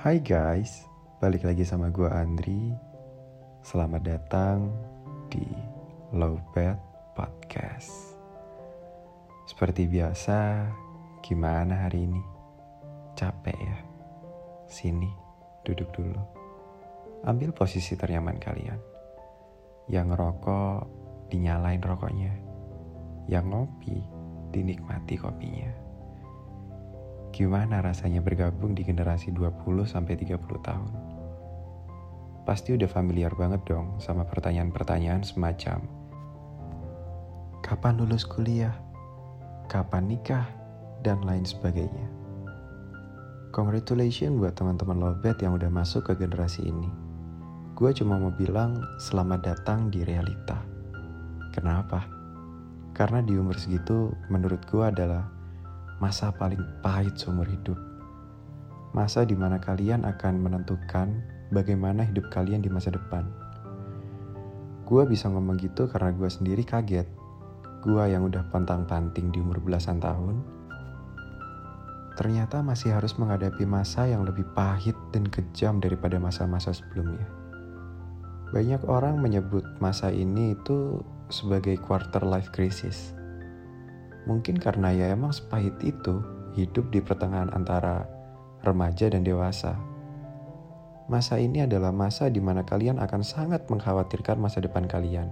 Hai guys, balik lagi sama gue Andri. Selamat datang di Lowbat Podcast. Seperti biasa, gimana hari ini? Capek ya? Sini, duduk dulu. Ambil posisi ternyaman kalian. Yang ngerokok, dinyalain rokoknya. Yang ngopi, dinikmati kopinya. Gimana rasanya bergabung di generasi 20-30 tahun? Pasti udah familiar banget dong sama pertanyaan-pertanyaan semacam Kapan lulus kuliah? Kapan nikah? Dan lain sebagainya. Congratulations buat teman-teman Lobet yang udah masuk ke generasi ini. Gue cuma mau bilang selamat datang di realita. Kenapa? Karena di umur segitu menurut gue adalah masa paling pahit seumur hidup. Masa di mana kalian akan menentukan bagaimana hidup kalian di masa depan. Gue bisa ngomong gitu karena gue sendiri kaget. Gue yang udah pantang-panting di umur belasan tahun, ternyata masih harus menghadapi masa yang lebih pahit dan kejam daripada masa-masa sebelumnya. Banyak orang menyebut masa ini itu sebagai quarter life crisis Mungkin karena ya emang sepahit itu hidup di pertengahan antara remaja dan dewasa. Masa ini adalah masa di mana kalian akan sangat mengkhawatirkan masa depan kalian.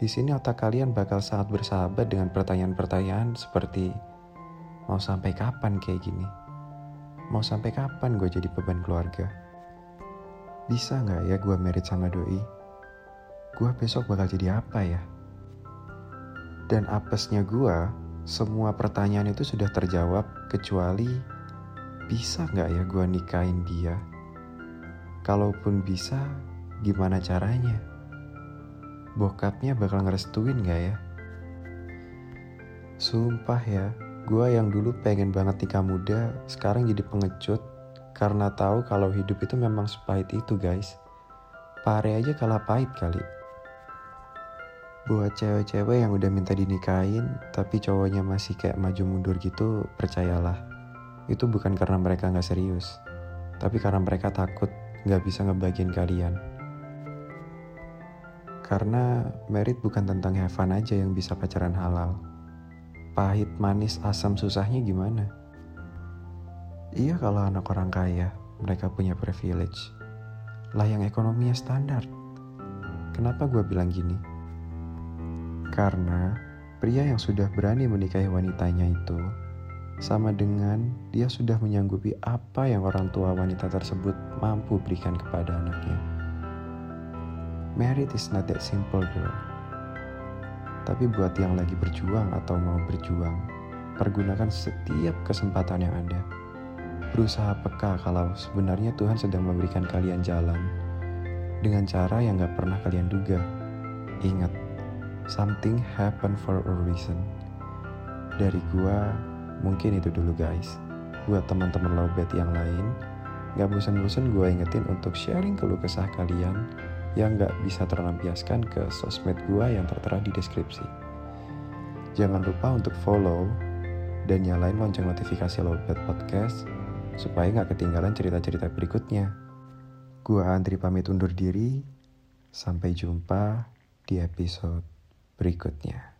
Di sini otak kalian bakal sangat bersahabat dengan pertanyaan-pertanyaan seperti mau sampai kapan kayak gini? Mau sampai kapan gue jadi beban keluarga? Bisa nggak ya gue merit sama doi? Gue besok bakal jadi apa ya? Dan apesnya gue, semua pertanyaan itu sudah terjawab kecuali bisa nggak ya gue nikahin dia? Kalaupun bisa, gimana caranya? Bokapnya bakal ngerestuin gak ya? Sumpah ya, gue yang dulu pengen banget nikah muda, sekarang jadi pengecut karena tahu kalau hidup itu memang sepahit itu guys. Pare aja kalah pahit kali. Buat cewek-cewek yang udah minta dinikahin, tapi cowoknya masih kayak maju mundur gitu, percayalah. Itu bukan karena mereka nggak serius, tapi karena mereka takut nggak bisa ngebagian kalian. Karena merit bukan tentang have fun aja yang bisa pacaran halal. Pahit, manis, asam, susahnya gimana? Iya kalau anak orang kaya, mereka punya privilege. Lah yang ekonominya standar. Kenapa gue bilang gini? Karena pria yang sudah berani menikahi wanitanya itu sama dengan dia sudah menyanggupi apa yang orang tua wanita tersebut mampu berikan kepada anaknya. Married is not that simple girl. Tapi buat yang lagi berjuang atau mau berjuang, pergunakan setiap kesempatan yang ada. Berusaha peka kalau sebenarnya Tuhan sedang memberikan kalian jalan dengan cara yang gak pernah kalian duga. Ingat, Something happen for a reason. Dari gua, mungkin itu dulu guys. Buat teman-teman lowbat yang lain, gak bosan-bosan gue ingetin untuk sharing keluh kesah kalian yang gak bisa terlampiaskan ke sosmed gue yang tertera di deskripsi. Jangan lupa untuk follow dan nyalain lonceng notifikasi Lowbat Podcast supaya gak ketinggalan cerita-cerita berikutnya. Gua Andri pamit undur diri. Sampai jumpa di episode berikutnya.